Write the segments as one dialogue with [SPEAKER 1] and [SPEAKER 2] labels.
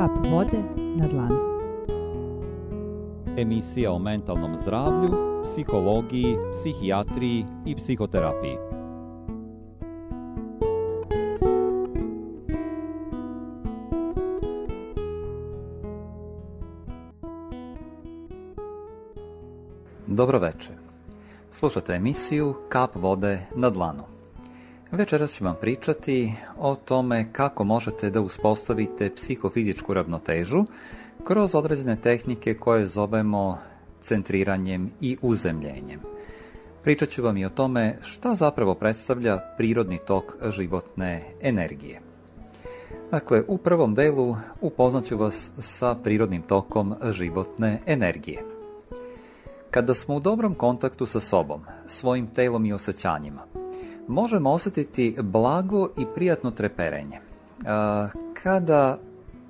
[SPEAKER 1] Kap vode na dlanu. Emisija o mentalnom zdravlju, psihologiji, psihijatriji i psihoterapiji. Dobro večer. Slušate emisiju Kap vode na dlanu. Večeras ću vam pričati o tome kako možete da uspostavite psihofizičku ravnotežu kroz određene tehnike koje zovemo centriranjem i uzemljenjem. Pričat ću vam i o tome šta zapravo predstavlja prirodni tok životne energije. Dakle, u prvom delu ću vas sa prirodnim tokom životne energije. Kada smo u dobrom kontaktu sa sobom, svojim telom i osjećanjima, možemo osjetiti blago i prijatno treperenje. E, kada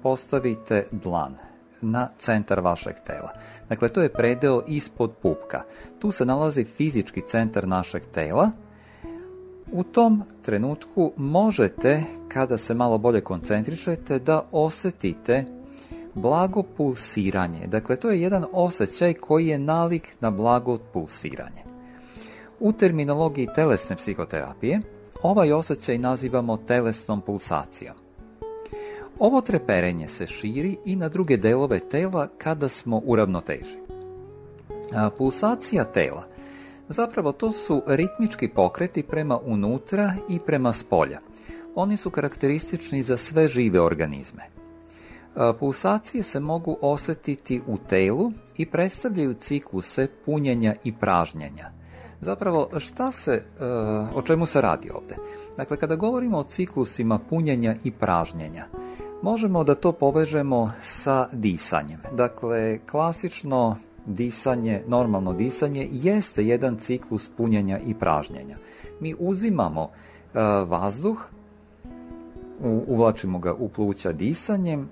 [SPEAKER 1] postavite dlan na centar vašeg tela. Dakle, to je predeo ispod pupka. Tu se nalazi fizički centar našeg tela. U tom trenutku možete, kada se malo bolje koncentrišete, da osjetite blago pulsiranje. Dakle, to je jedan osjećaj koji je nalik na blago pulsiranje. U terminologiji telesne psihoterapije ovaj osjećaj nazivamo telesnom pulsacijom. Ovo treperenje se širi i na druge delove tela kada smo u ravnoteži. pulsacija tela zapravo to su ritmički pokreti prema unutra i prema spolja. Oni su karakteristični za sve žive organizme. Pulsacije se mogu osjetiti u telu i predstavljaju cikluse punjenja i pražnjenja, Zapravo, šta se, e, o čemu se radi ovdje? Dakle, kada govorimo o ciklusima punjenja i pražnjenja, možemo da to povežemo sa disanjem. Dakle, klasično disanje, normalno disanje, jeste jedan ciklus punjenja i pražnjenja. Mi uzimamo e, vazduh, uvlačimo ga u pluća disanjem,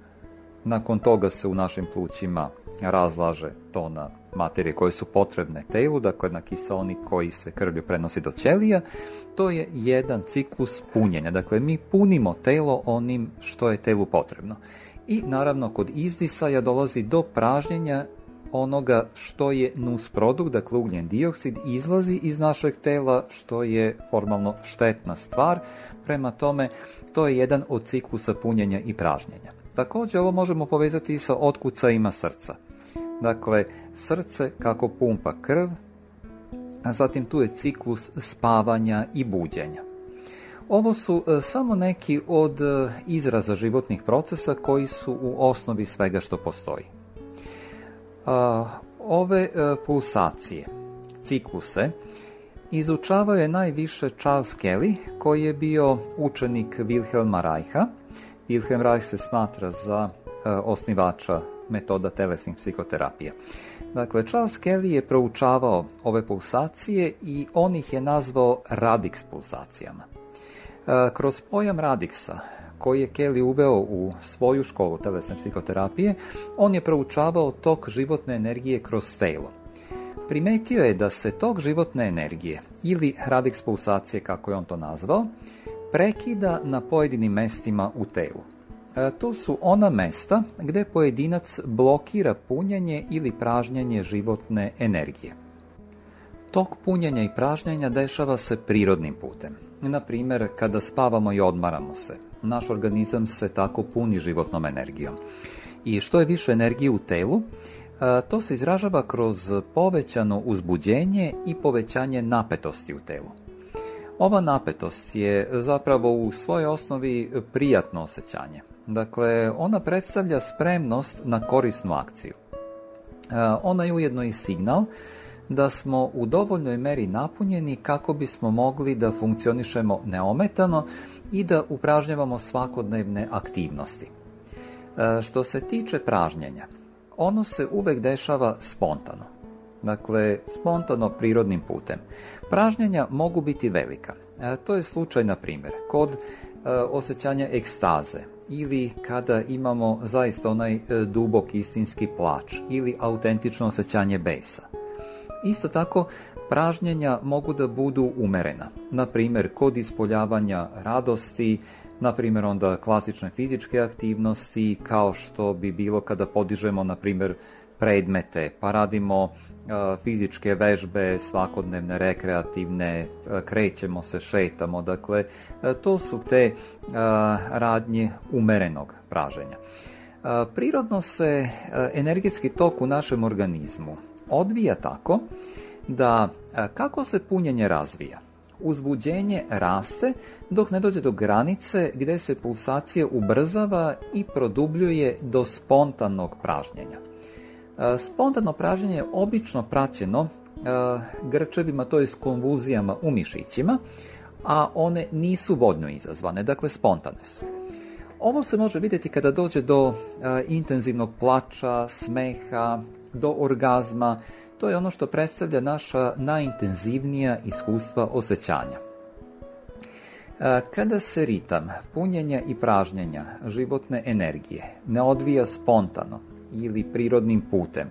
[SPEAKER 1] nakon toga se u našim plućima razlaže to na materije koje su potrebne telu, dakle na kiseonik koji se krvlju prenosi do ćelija, to je jedan ciklus punjenja. Dakle, mi punimo telo onim što je telu potrebno. I naravno, kod izdisaja dolazi do pražnjenja onoga što je nus produkt, dakle ugljen dioksid, izlazi iz našeg tela što je formalno štetna stvar. Prema tome, to je jedan od ciklusa punjenja i pražnjenja. Također ovo možemo povezati i sa otkucajima srca. Dakle, srce kako pumpa krv, a zatim tu je ciklus spavanja i buđenja. Ovo su e, samo neki od e, izraza životnih procesa koji su u osnovi svega što postoji. E, ove pulsacije, cikluse, izučavao je najviše Charles Kelly, koji je bio učenik Wilhelma Reicha. Wilhelm Reich se smatra za osnivača metoda telesnih psihoterapija. Dakle, Charles Kelly je proučavao ove pulsacije i on ih je nazvao radix pulsacijama. E, kroz pojam radiksa koji je Kelly uveo u svoju školu telesne psihoterapije, on je proučavao tok životne energije kroz telo. Primetio je da se tok životne energije ili radix pulsacije kako je on to nazvao, prekida na pojedinim mestima u telu. E, to su ona mesta gde pojedinac blokira punjenje ili pražnjanje životne energije. Tok punjenja i pražnjenja dešava se prirodnim putem. Na kada spavamo i odmaramo se, naš organizam se tako puni životnom energijom. I što je više energije u telu, e, to se izražava kroz povećano uzbuđenje i povećanje napetosti u telu. Ova napetost je zapravo u svojoj osnovi prijatno osjećanje. Dakle, ona predstavlja spremnost na korisnu akciju. E, ona je ujedno i signal da smo u dovoljnoj meri napunjeni kako bismo mogli da funkcionišemo neometano i da upražnjavamo svakodnevne aktivnosti. E, što se tiče pražnjenja, ono se uvek dešava spontano. Dakle, spontano prirodnim putem. Pražnjenja mogu biti velika. E, to je slučaj, na primjer, kod E, osjećanja ekstaze ili kada imamo zaista onaj e, dubok istinski plač ili autentično osjećanje besa. Isto tako, pražnjenja mogu da budu umerena, na primjer kod ispoljavanja radosti, na primjer onda klasične fizičke aktivnosti, kao što bi bilo kada podižemo na primjer predmete, pa radimo e, fizičke vežbe, svakodnevne rekreativne, e, krećemo se, šetamo, dakle e, to su te radnje umerenog praženja. Prirodno se energetski tok u našem organizmu odvija tako da kako se punjenje razvija, uzbuđenje raste dok ne dođe do granice gdje se pulsacija ubrzava i produbljuje do spontanog pražnjenja. E, spontano pražnjenje je obično praćeno e, grčevima, to je s konvulzijama u mišićima, a one nisu vodno izazvane, dakle spontane su. Ovo se može vidjeti kada dođe do e, intenzivnog plača, smeha, do orgazma. To je ono što predstavlja naša najintenzivnija iskustva osjećanja. Kada se ritam punjenja i pražnjenja životne energije ne odvija spontano, ili prirodnim putem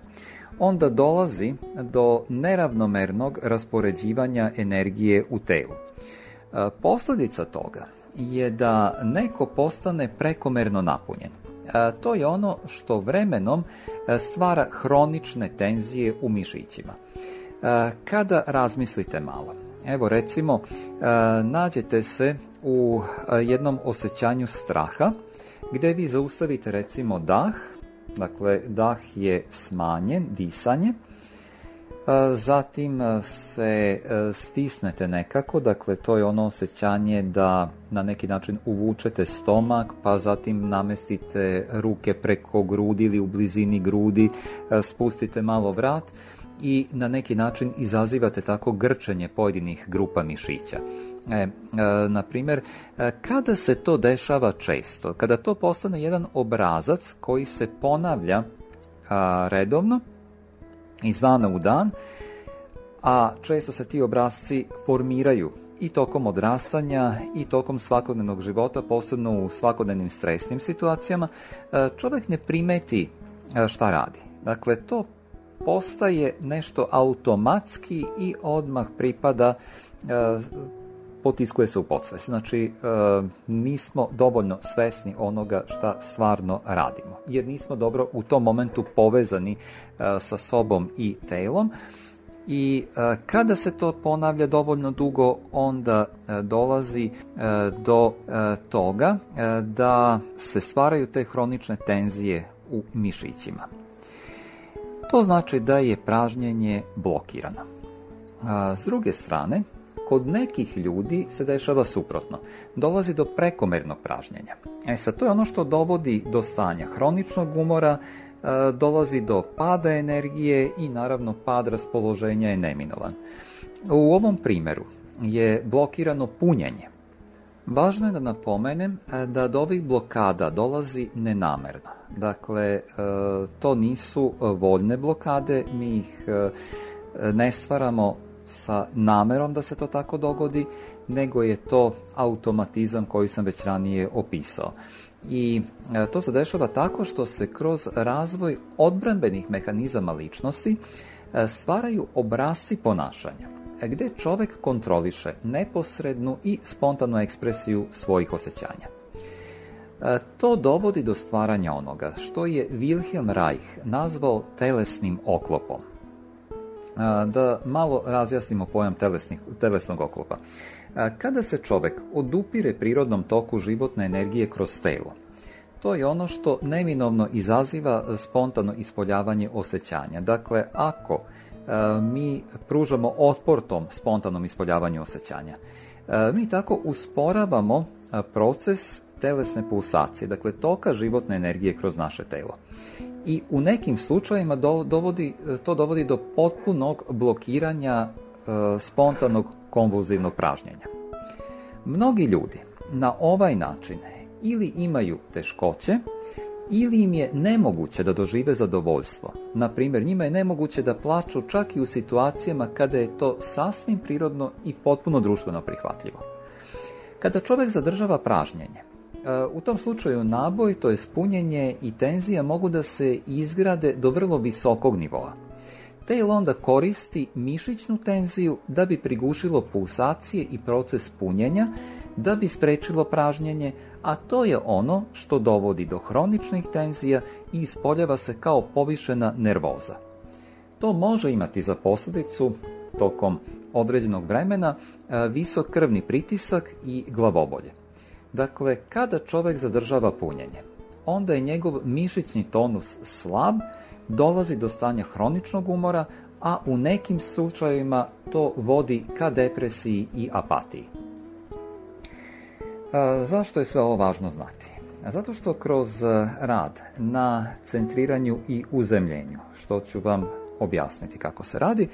[SPEAKER 1] onda dolazi do neravnomernog raspoređivanja energije u telu. E, posljedica toga je da neko postane prekomerno napunjen. E, to je ono što vremenom e, stvara hronične tenzije u mišićima. Kada razmislite malo, evo recimo nađete se u jednom osjećanju straha gdje vi zaustavite recimo dah Dakle, dah je smanjen, disanje, E, zatim e, se e, stisnete nekako, dakle to je ono osjećanje da na neki način uvučete stomak, pa zatim namestite ruke preko grudi ili u blizini grudi, spustite malo vrat i na neki način izazivate tako grčenje pojedinih grupa mišića. E, na primjer, kada se to dešava često, kada to postane jedan obrazac koji se ponavlja redovno, iz dana u dan, a često se ti obrazci formiraju i tokom odrastanja i tokom svakodnevnog života, posebno u svakodnevnim stresnim situacijama, e, čovjek ne primeti e, šta radi. Dakle, to postaje nešto automatski i odmah pripada e, potiskuje se u podsves. Znači, e, nismo dovoljno svesni onoga šta stvarno radimo, jer nismo dobro u tom momentu povezani e, sa sobom i telom. I e, kada se to ponavlja dovoljno dugo, onda dolazi do toga da se stvaraju te hronične tenzije u mišićima. To znači da je pražnjenje blokirano. S druge strane, Kod nekih ljudi se dešava suprotno. Dolazi do prekomernog pražnjenja. E sad, to je ono što dovodi do stanja hroničnog umora, e, dolazi do pada energije i naravno pad raspoloženja je neminovan. U ovom primjeru je blokirano punjenje. Važno je da napomenem e, da do ovih blokada dolazi nenamerno. Dakle, e, to nisu voljne blokade, mi ih ne stvaramo sa namerom da se to tako dogodi, nego je to automatizam koji sam već ranije opisao. I e, to se dešava tako što se kroz razvoj odbranbenih mehanizama ličnosti e, stvaraju obrasci ponašanja e, gdje čovjek kontroliše neposrednu i spontanu ekspresiju svojih osjećanja. To dovodi do stvaranja onoga što je Wilhelm Reich nazvao telesnim oklopom, da malo razjasnimo pojam telesnih, telesnog oklopa. Kada se čovek odupire prirodnom toku životne energije kroz telo, to je ono što neminovno izaziva spontano ispoljavanje osjećanja. Dakle, ako mi pružamo otpor tom spontanom ispoljavanju osjećanja, mi tako usporavamo proces telesne pulsacije, dakle toka životne energije kroz naše telo i u nekim slučajevima dovodi, to dovodi do potpunog blokiranja e, spontanog konvulzivnog pražnjenja. Mnogi ljudi na ovaj način ili imaju teškoće, ili im je nemoguće da dožive zadovoljstvo. Na primjer, njima je nemoguće da plaču čak i u situacijama kada je to sasvim prirodno i potpuno društveno prihvatljivo. Kada čovjek zadržava pražnjenje, E, u tom slučaju naboj, to je spunjenje i tenzija mogu da se izgrade do vrlo visokog nivoa. Tail onda koristi mišićnu tenziju da bi prigušilo pulsacije i proces punjenja, da bi sprečilo pražnjenje, a to je ono što dovodi do hroničnih tenzija i ispoljava se kao povišena nervoza. To može imati za posljedicu tokom određenog vremena e, visok krvni pritisak i glavobolje. Dakle, kada čovjek zadržava punjenje, onda je njegov mišićni tonus slab, dolazi do stanja hroničnog umora, a u nekim slučajevima to vodi ka depresiji i apatiji. zašto je sve ovo važno znati? Zato što kroz rad na centriranju i uzemljenju, što ću vam objasniti kako se radi,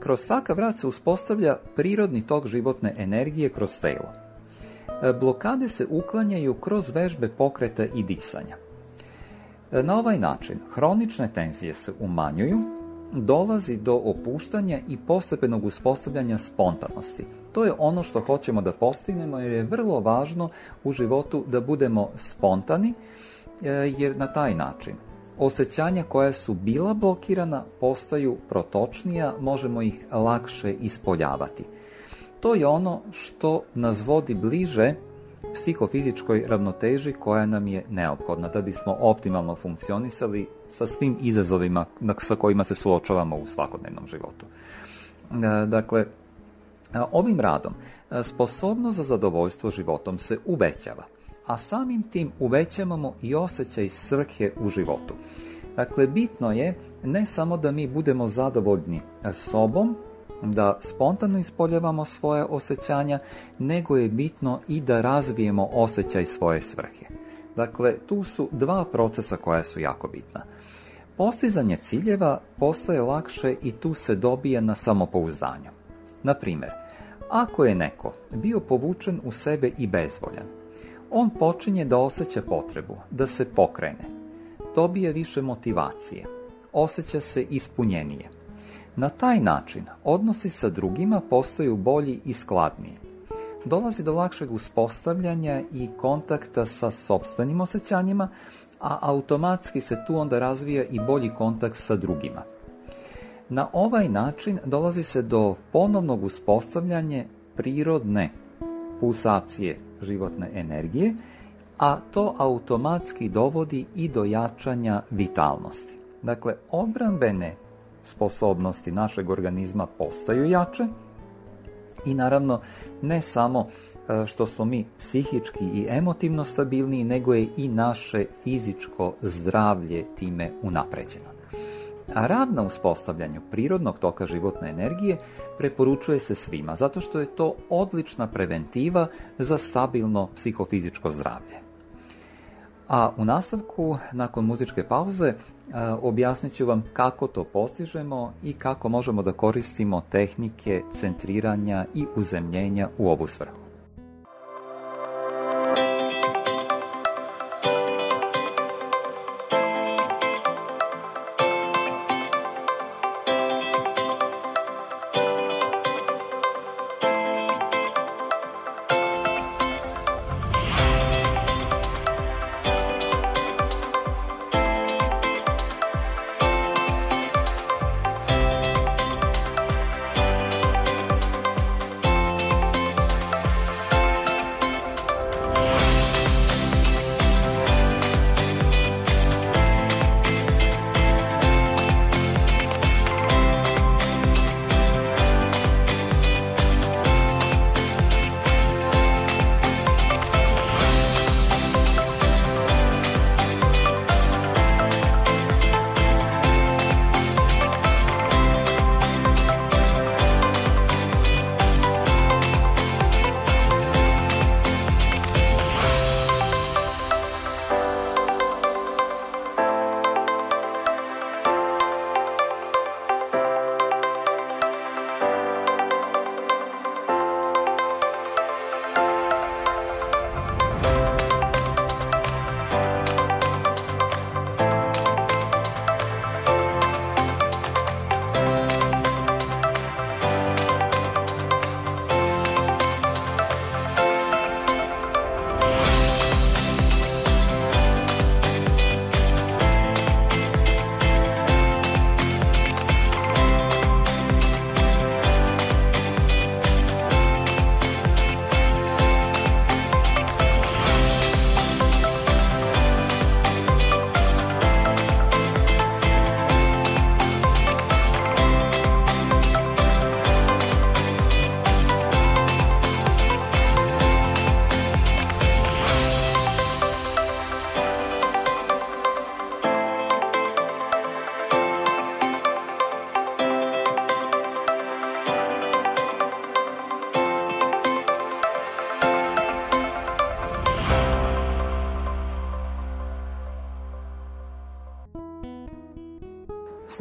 [SPEAKER 1] kroz takav rad se uspostavlja prirodni tok životne energije kroz telo. E, blokade se uklanjaju kroz vežbe pokreta i disanja. E, na ovaj način hronične tenzije se umanjuju, dolazi do opuštanja i postepenog uspostavljanja spontanosti. To je ono što hoćemo da postignemo jer je vrlo važno u životu da budemo spontani e, jer na taj način osjećanja koja su bila blokirana postaju protočnija, možemo ih lakše ispoljavati. To je ono što nas vodi bliže psihofizičkoj ravnoteži koja nam je neophodna da bismo optimalno funkcionisali sa svim izazovima sa kojima se suočavamo u svakodnevnom životu. E, dakle, e, ovim radom e, sposobnost za zadovoljstvo životom se uvećava, a samim tim uvećavamo i osjećaj svrhe u životu. Dakle, bitno je ne samo da mi budemo zadovoljni sobom, da spontano ispoljevamo svoje osjećanja, nego je bitno i da razvijemo osjećaj svoje svrhe. Dakle, tu su dva procesa koja su jako bitna. Postizanje ciljeva postaje lakše i tu se dobije na samopouzdanju. Na ako je neko bio povučen u sebe i bezvoljan, on počinje da osjeća potrebu, da se pokrene, dobije više motivacije, osjeća se ispunjenije. Na taj način odnosi sa drugima postaju bolji i skladniji. Dolazi do lakšeg uspostavljanja i kontakta sa sobstvenim osjećanjima, a automatski se tu onda razvija i bolji kontakt sa drugima. Na ovaj način dolazi se do ponovnog uspostavljanja prirodne pulsacije životne energije, a to automatski dovodi i do jačanja vitalnosti. Dakle, obrambene sposobnosti našeg organizma postaju jače i naravno ne samo e, što smo mi psihički i emotivno stabilniji, nego je i naše fizičko zdravlje time unapređeno. A rad na uspostavljanju prirodnog toka životne energije preporučuje se svima, zato što je to odlična preventiva za stabilno psihofizičko zdravlje. A u nastavku, nakon muzičke pauze, E, objasnit ću vam kako to postižemo i kako možemo da koristimo tehnike centriranja i uzemljenja u ovu svrhu.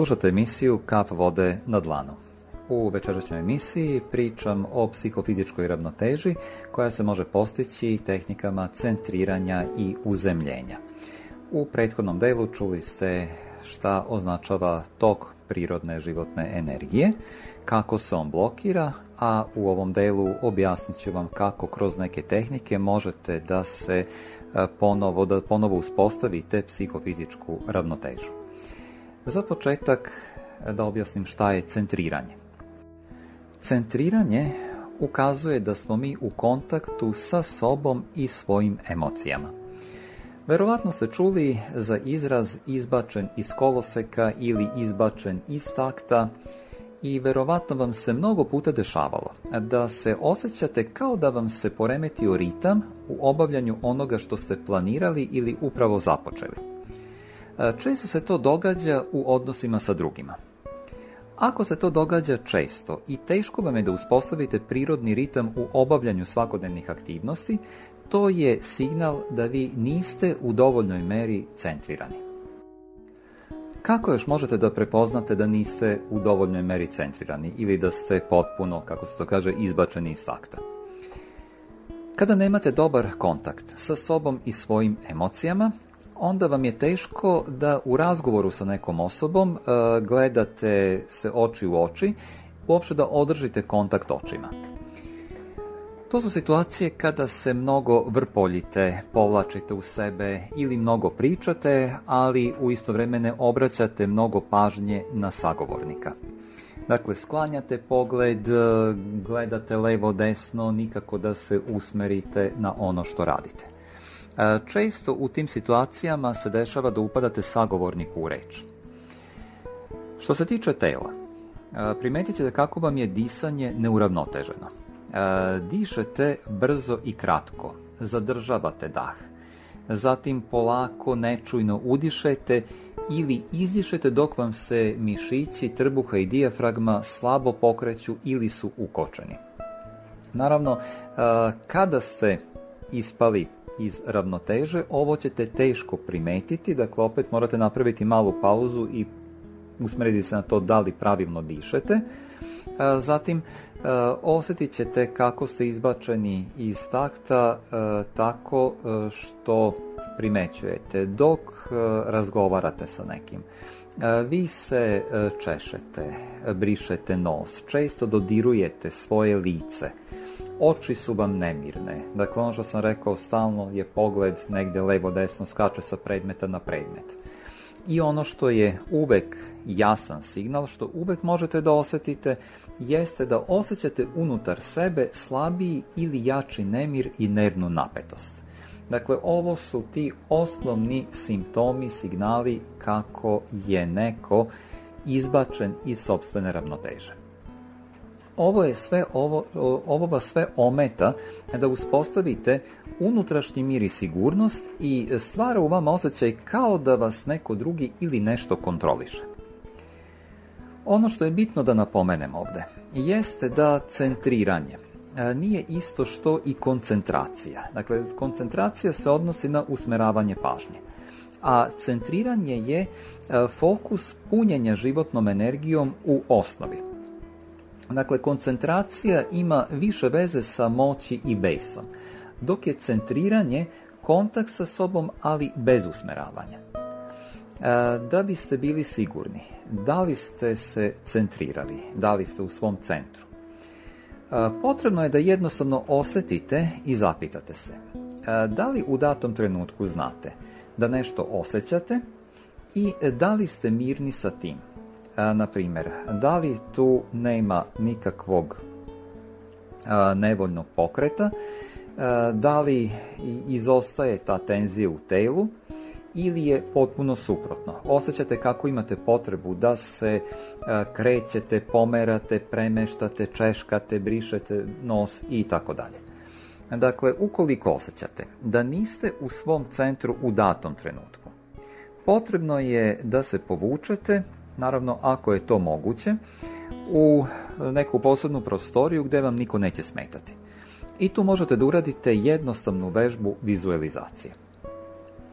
[SPEAKER 1] Slušate emisiju Kap vode na dlanu. U večerašnjoj emisiji pričam o psihofizičkoj ravnoteži koja se može postići tehnikama centriranja i uzemljenja. U prethodnom delu čuli ste šta označava tok prirodne životne energije, kako se on blokira, a u ovom delu objasnit ću vam kako kroz neke tehnike možete da se e, ponovo, da ponovo uspostavite psihofizičku ravnotežu. Za početak da objasnim šta je centriranje. Centriranje ukazuje da smo mi u kontaktu sa sobom i svojim emocijama. Verovatno ste čuli za izraz izbačen iz koloseka ili izbačen iz takta i verovatno vam se mnogo puta dešavalo da se osjećate kao da vam se poremetio ritam u obavljanju onoga što ste planirali ili upravo započeli. E, često se to događa u odnosima sa drugima. Ako se to događa često i teško vam je da uspostavite prirodni ritam u obavljanju svakodnevnih aktivnosti, to je signal da vi niste u dovoljnoj meri centrirani. Kako još možete da prepoznate da niste u dovoljnoj meri centrirani ili da ste potpuno, kako se to kaže, izbačeni iz takta? Kada nemate dobar kontakt sa sobom i svojim emocijama, onda vam je teško da u razgovoru sa nekom osobom e, gledate se oči u oči, uopšte da održite kontakt očima. To su situacije kada se mnogo vrpoljite, povlačite u sebe ili mnogo pričate, ali u isto vremene obraćate mnogo pažnje na sagovornika. Dakle, sklanjate pogled, gledate levo, desno, nikako da se usmerite na ono što radite. E, često u tim situacijama se dešava da upadate sagovorniku u reč. Što se tiče tela, e, primetit ćete kako vam je disanje neuravnoteženo. E, dišete brzo i kratko, zadržavate dah, zatim polako, nečujno udišete ili izdišete dok vam se mišići, trbuha i dijafragma slabo pokreću ili su ukočeni. Naravno, kada ste ispali iz ravnoteže, ovo ćete teško primetiti, dakle opet morate napraviti malu pauzu i usmjeriti se na to da li pravilno dišete. Zatim, osjetit ćete kako ste izbačeni iz takta tako što primećujete dok razgovarate sa nekim. Vi se češete, brišete nos, često dodirujete svoje lice – oči su vam nemirne. Dakle, ono što sam rekao, stalno je pogled negdje levo-desno, skače sa predmeta na predmet. I ono što je uvek jasan signal, što uvek možete da osjetite, jeste da osjećate unutar sebe slabiji ili jači nemir i nervnu napetost. Dakle, ovo su ti osnovni simptomi, signali kako je neko izbačen iz sobstvene ravnoteže ovo je sve ovo, ovo vas sve ometa da uspostavite unutrašnji mir i sigurnost i stvara u vama osjećaj kao da vas neko drugi ili nešto kontroliše. Ono što je bitno da napomenem ovdje jeste da centriranje e, nije isto što i koncentracija. Dakle, koncentracija se odnosi na usmeravanje pažnje a centriranje je e, fokus punjenja životnom energijom u osnovi. Dakle, koncentracija ima više veze sa moći i besom, dok je centriranje kontakt sa sobom, ali bez usmeravanja. E, da biste bili sigurni, da li ste se centrirali, da li ste u svom centru, e, potrebno je da jednostavno osjetite i zapitate se. E, da li u datom trenutku znate da nešto osjećate i da li ste mirni sa tim? na primjer, da li tu nema nikakvog nevoljnog pokreta, da li izostaje ta tenzija u telu ili je potpuno suprotno. Osjećate kako imate potrebu da se krećete, pomerate, premeštate, češkate, brišete nos i tako dalje. Dakle, ukoliko osjećate da niste u svom centru u datom trenutku, potrebno je da se povučete naravno ako je to moguće, u neku posebnu prostoriju gdje vam niko neće smetati. I tu možete da uradite jednostavnu vežbu vizualizacije.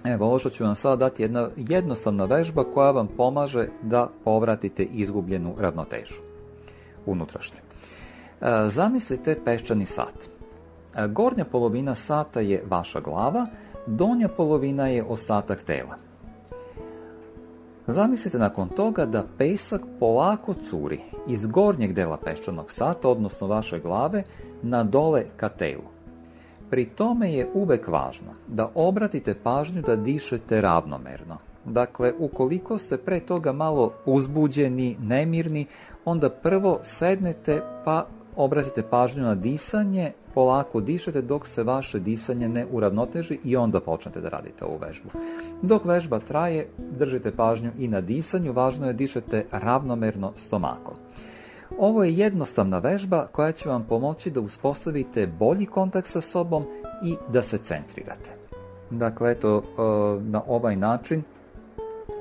[SPEAKER 1] Evo, ovo što ću vam sada dati jedna jednostavna vežba koja vam pomaže da povratite izgubljenu ravnotežu unutrašnju. E, zamislite peščani sat. E, gornja polovina sata je vaša glava, donja polovina je ostatak tela. Zamislite nakon toga da pesak polako curi iz gornjeg dela peščanog sata, odnosno vaše glave, na dole ka telu. Pri tome je uvek važno da obratite pažnju da dišete ravnomerno. Dakle, ukoliko ste pre toga malo uzbuđeni, nemirni, onda prvo sednete pa obratite pažnju na disanje, polako dišete dok se vaše disanje ne uravnoteži i onda počnete da radite ovu vežbu. Dok vežba traje, držite pažnju i na disanju, važno je dišete ravnomerno stomakom. Ovo je jednostavna vežba koja će vam pomoći da uspostavite bolji kontakt sa sobom i da se centrirate. Dakle, eto, e, na ovaj način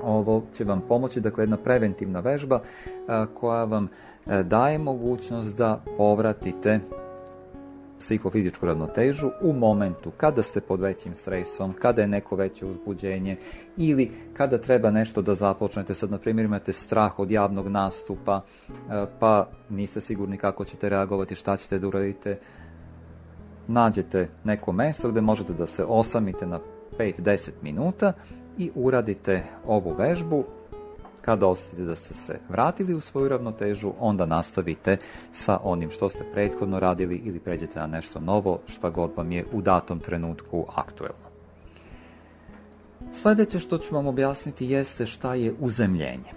[SPEAKER 1] ovo će vam pomoći, dakle jedna preventivna vežba e, koja vam e, daje mogućnost da povratite psihofizičku ravnotežu u momentu kada ste pod većim stresom, kada je neko veće uzbuđenje ili kada treba nešto da započnete. Sad, na primjer, imate strah od javnog nastupa, e, pa niste sigurni kako ćete reagovati, šta ćete da uradite. Nađete neko mesto gde možete da se osamite na 5-10 minuta i uradite ovu vežbu kada osjetite da ste se vratili u svoju ravnotežu, onda nastavite sa onim što ste prethodno radili ili pređete na nešto novo, šta god vam je u datom trenutku aktuelno. Sljedeće što ću vam objasniti jeste šta je uzemljenje,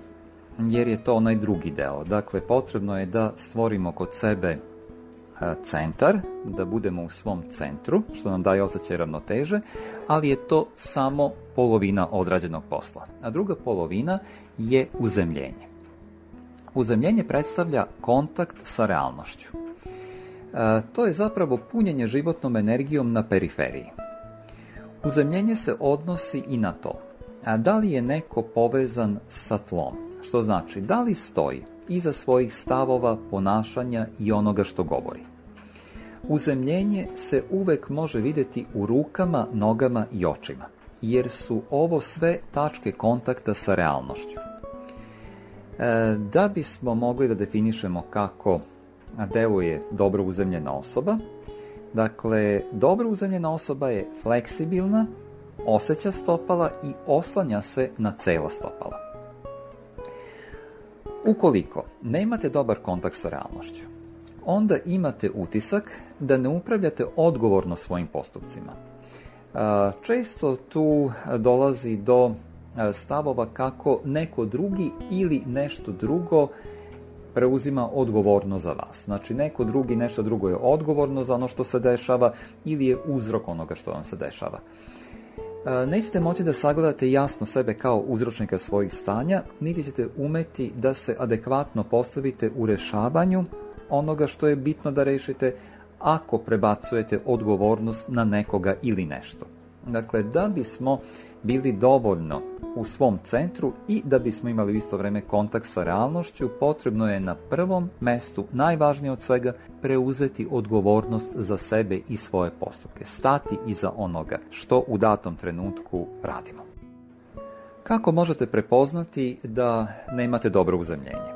[SPEAKER 1] jer je to onaj drugi deo. Dakle, potrebno je da stvorimo kod sebe Eh, centar, da budemo u svom centru, što nam daje osjećaj ravnoteže, ali je to samo polovina odrađenog posla. A druga polovina je uzemljenje. Uzemljenje predstavlja kontakt sa realnošću. Eh, to je zapravo punjenje životnom energijom na periferiji. Uzemljenje se odnosi i na to. A da li je neko povezan sa tlom? Što znači, da li stoji iza svojih stavova, ponašanja i onoga što govori. Uzemljenje se uvek može vidjeti u rukama, nogama i očima, jer su ovo sve tačke kontakta sa realnošću. E, da bismo mogli da definišemo kako deluje dobro uzemljena osoba, dakle, dobro uzemljena osoba je fleksibilna, osjeća stopala i oslanja se na cela stopala. Ukoliko nemate dobar kontakt sa realnošću, onda imate utisak da ne upravljate odgovorno svojim postupcima. Često tu dolazi do stavova kako neko drugi ili nešto drugo preuzima odgovorno za vas. Znači neko drugi, nešto drugo je odgovorno za ono što se dešava ili je uzrok onoga što vam se dešava. E, nećete moći da sagledate jasno sebe kao uzročnika svojih stanja, niti ćete umeti da se adekvatno postavite u rešavanju onoga što je bitno da rešite ako prebacujete odgovornost na nekoga ili nešto. Dakle, da bismo bili dovoljno u svom centru i da bismo imali u isto vrijeme kontakt sa realnošću, potrebno je na prvom mestu, najvažnije od svega, preuzeti odgovornost za sebe i svoje postupke, stati iza onoga što u datom trenutku radimo. Kako možete prepoznati da nemate dobro uzemljenje?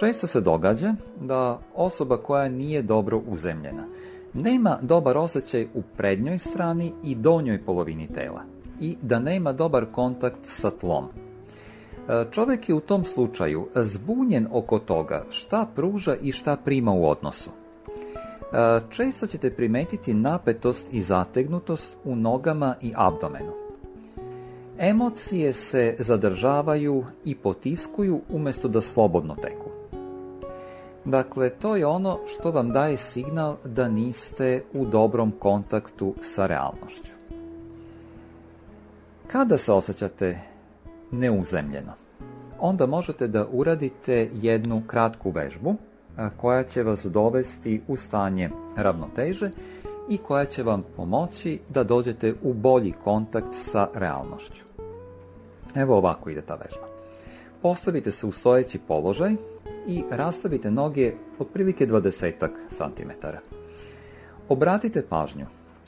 [SPEAKER 1] Često se događa da osoba koja nije dobro uzemljena nema dobar osjećaj u prednjoj strani i donjoj polovini tela i da nema dobar kontakt sa tlom. E, čovjek je u tom slučaju zbunjen oko toga šta pruža i šta prima u odnosu. E, često ćete primetiti napetost i zategnutost u nogama i abdomenu. Emocije se zadržavaju i potiskuju umjesto da slobodno teku. Dakle, to je ono što vam daje signal da niste u dobrom kontaktu sa realnošću. Kada se osjećate neuzemljeno, onda možete da uradite jednu kratku vežbu koja će vas dovesti u stanje ravnoteže i koja će vam pomoći da dođete u bolji kontakt sa realnošću. Evo ovako ide ta vežba. Postavite se u stojeći položaj i rastavite noge otprilike 20 cm. Obratite pažnju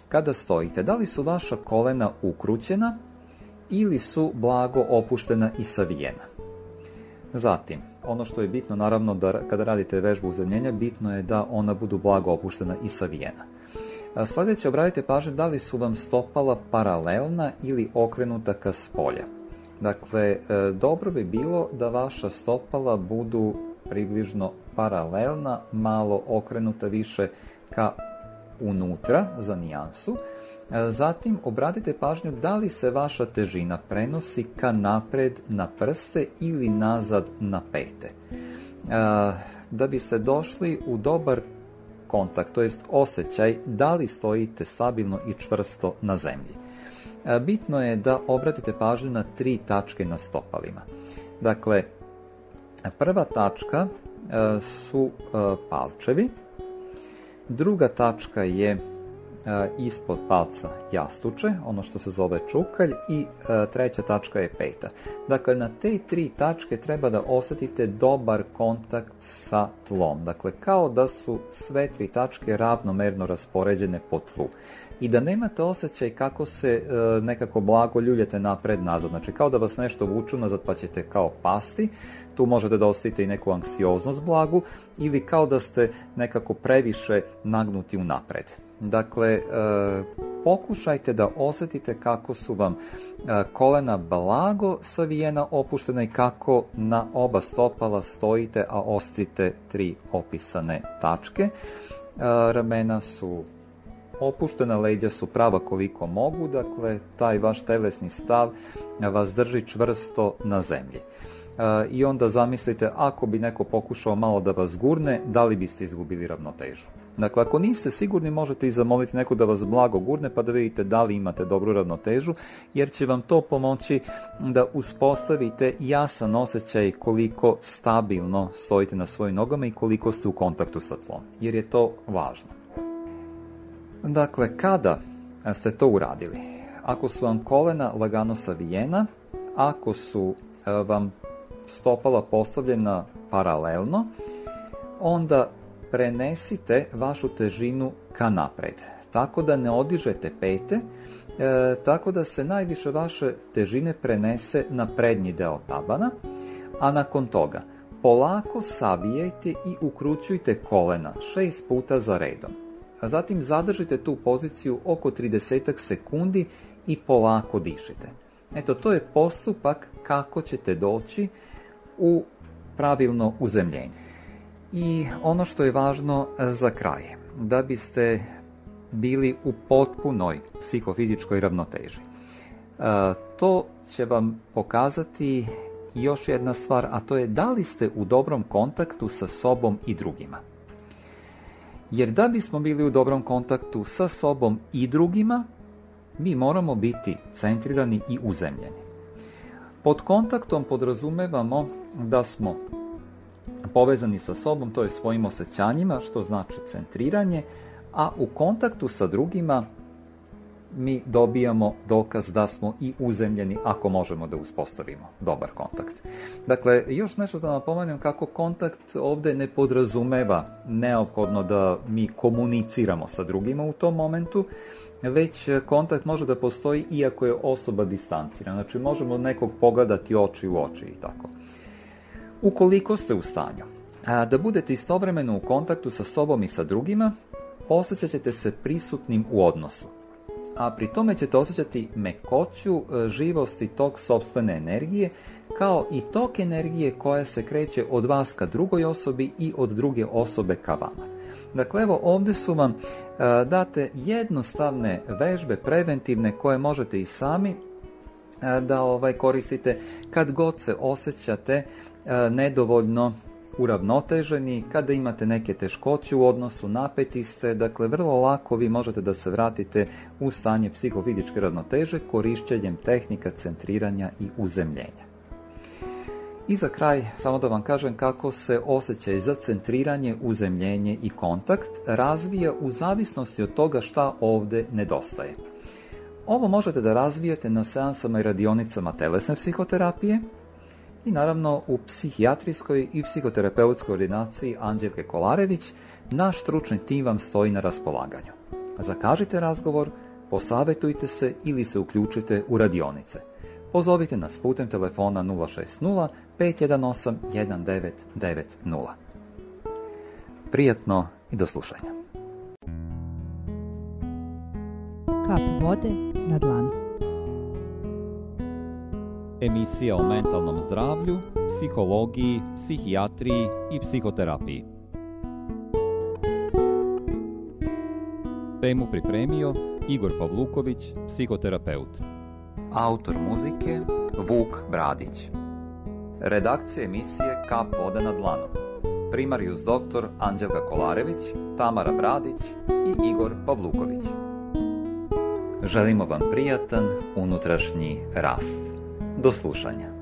[SPEAKER 1] kada stojite, da li su vaša kolena ukrućena ili su blago opuštena i savijena. Zatim, ono što je bitno naravno da kada radite vežbu uzemljenja, bitno je da ona budu blago opuštena i savijena. Sljedeće obratite pažnju da li su vam stopala paralelna ili okrenuta ka spolja. Dakle, e, dobro bi bilo da vaša stopala budu približno paralelna, malo okrenuta više ka unutra za nijansu, E, zatim obratite pažnju da li se vaša težina prenosi ka napred na prste ili nazad na pete. E, da biste došli u dobar kontakt, to jest osjećaj da li stojite stabilno i čvrsto na zemlji. E, bitno je da obratite pažnju na tri tačke na stopalima. Dakle, prva tačka su palčevi, druga tačka je E, ispod palca jastuče, ono što se zove čukalj i e, treća tačka je peta. Dakle, na te tri tačke treba da osetite dobar kontakt sa tlom. Dakle, kao da su sve tri tačke ravnomerno raspoređene po tlu. I da nemate osjećaj kako se e, nekako blago ljuljete napred nazad. Znači, kao da vas nešto vuču nazad pa ćete kao pasti, tu možete da osjetite i neku anksioznost blagu ili kao da ste nekako previše nagnuti napred. Dakle, e, pokušajte da osjetite kako su vam e, kolena blago savijena, opuštena i kako na oba stopala stojite, a ostite tri opisane tačke. E, ramena su opuštena, leđa su prava koliko mogu, dakle taj vaš telesni stav vas drži čvrsto na zemlji. E, i onda zamislite ako bi neko pokušao malo da vas gurne, da li biste izgubili ravnotežu. Dakle, ako niste sigurni, možete i zamoliti neko da vas blago gurne pa da vidite da li imate dobru ravnotežu, jer će vam to pomoći da uspostavite jasan osjećaj koliko stabilno stojite na svojim nogama i koliko ste u kontaktu sa tlom, jer je to važno. Dakle, kada ste to uradili? Ako su vam kolena lagano savijena, ako su e, vam stopala postavljena paralelno, onda prenesite vašu težinu ka napred, tako da ne odižete pete, e, tako da se najviše vaše težine prenese na prednji deo tabana, a nakon toga polako savijajte i ukrućujte kolena 6 puta za redom. A zatim zadržite tu poziciju oko 30 sekundi i polako dišite. Eto, to je postupak kako ćete doći u pravilno uzemljenje. I ono što je važno e, za kraj, da biste bili u potpunoj psihofizičkoj ravnoteži. E, to će vam pokazati još jedna stvar, a to je da li ste u dobrom kontaktu sa sobom i drugima. Jer da bismo bili u dobrom kontaktu sa sobom i drugima, mi moramo biti centrirani i uzemljeni. Pod kontaktom podrazumevamo da smo povezani sa sobom, to je svojim osjećanjima, što znači centriranje, a u kontaktu sa drugima mi dobijamo dokaz da smo i uzemljeni ako možemo da uspostavimo dobar kontakt. Dakle, još nešto da napomenem kako kontakt ovdje ne podrazumeva neophodno da mi komuniciramo sa drugima u tom momentu, već e, kontakt može da postoji iako je osoba distancirana. Znači možemo nekog pogledati oči u oči i tako. Ukoliko ste u stanju da budete istovremeno u kontaktu sa sobom i sa drugima, osjećat ćete se prisutnim u odnosu. A pri tome ćete osjećati mekoću e, živosti tog sobstvene energije, kao i tok energije koja se kreće od vas ka drugoj osobi i od druge osobe ka vama. Dakle, evo ovdje su vam e, date jednostavne vežbe preventivne koje možete i sami e, da ovaj koristite kad god se osjećate e, nedovoljno uravnoteženi, kada imate neke teškoće u odnosu, napeti ste, dakle vrlo lako vi možete da se vratite u stanje psihofizičke ravnoteže korišćenjem tehnika centriranja i uzemljenja. I za kraj, samo da vam kažem kako se osjećaj za centriranje, uzemljenje i kontakt razvija u zavisnosti od toga šta ovdje nedostaje. Ovo možete da razvijete na seansama i radionicama telesne psihoterapije i naravno u psihijatrijskoj i psihoterapeutskoj ordinaciji Anđelke Kolarević naš stručni tim vam stoji na raspolaganju. Zakažite razgovor, posavetujte se ili se uključite u radionice pozovite nas putem telefona 060 518 1990. Prijetno i do slušanja.
[SPEAKER 2] Kap vode na dlan. Emisija o mentalnom zdravlju, psihologiji, psihijatriji i psihoterapiji. Temu pripremio Igor Pavluković, psihoterapeut. Autor muzike Vuk Bradić. Redakcija emisije Kap vode na dlanu. Primarius doktor Anđelka Kolarević, Tamara Bradić i Igor Pavluković. Želimo vam prijatan unutrašnji rast. Do slušanja.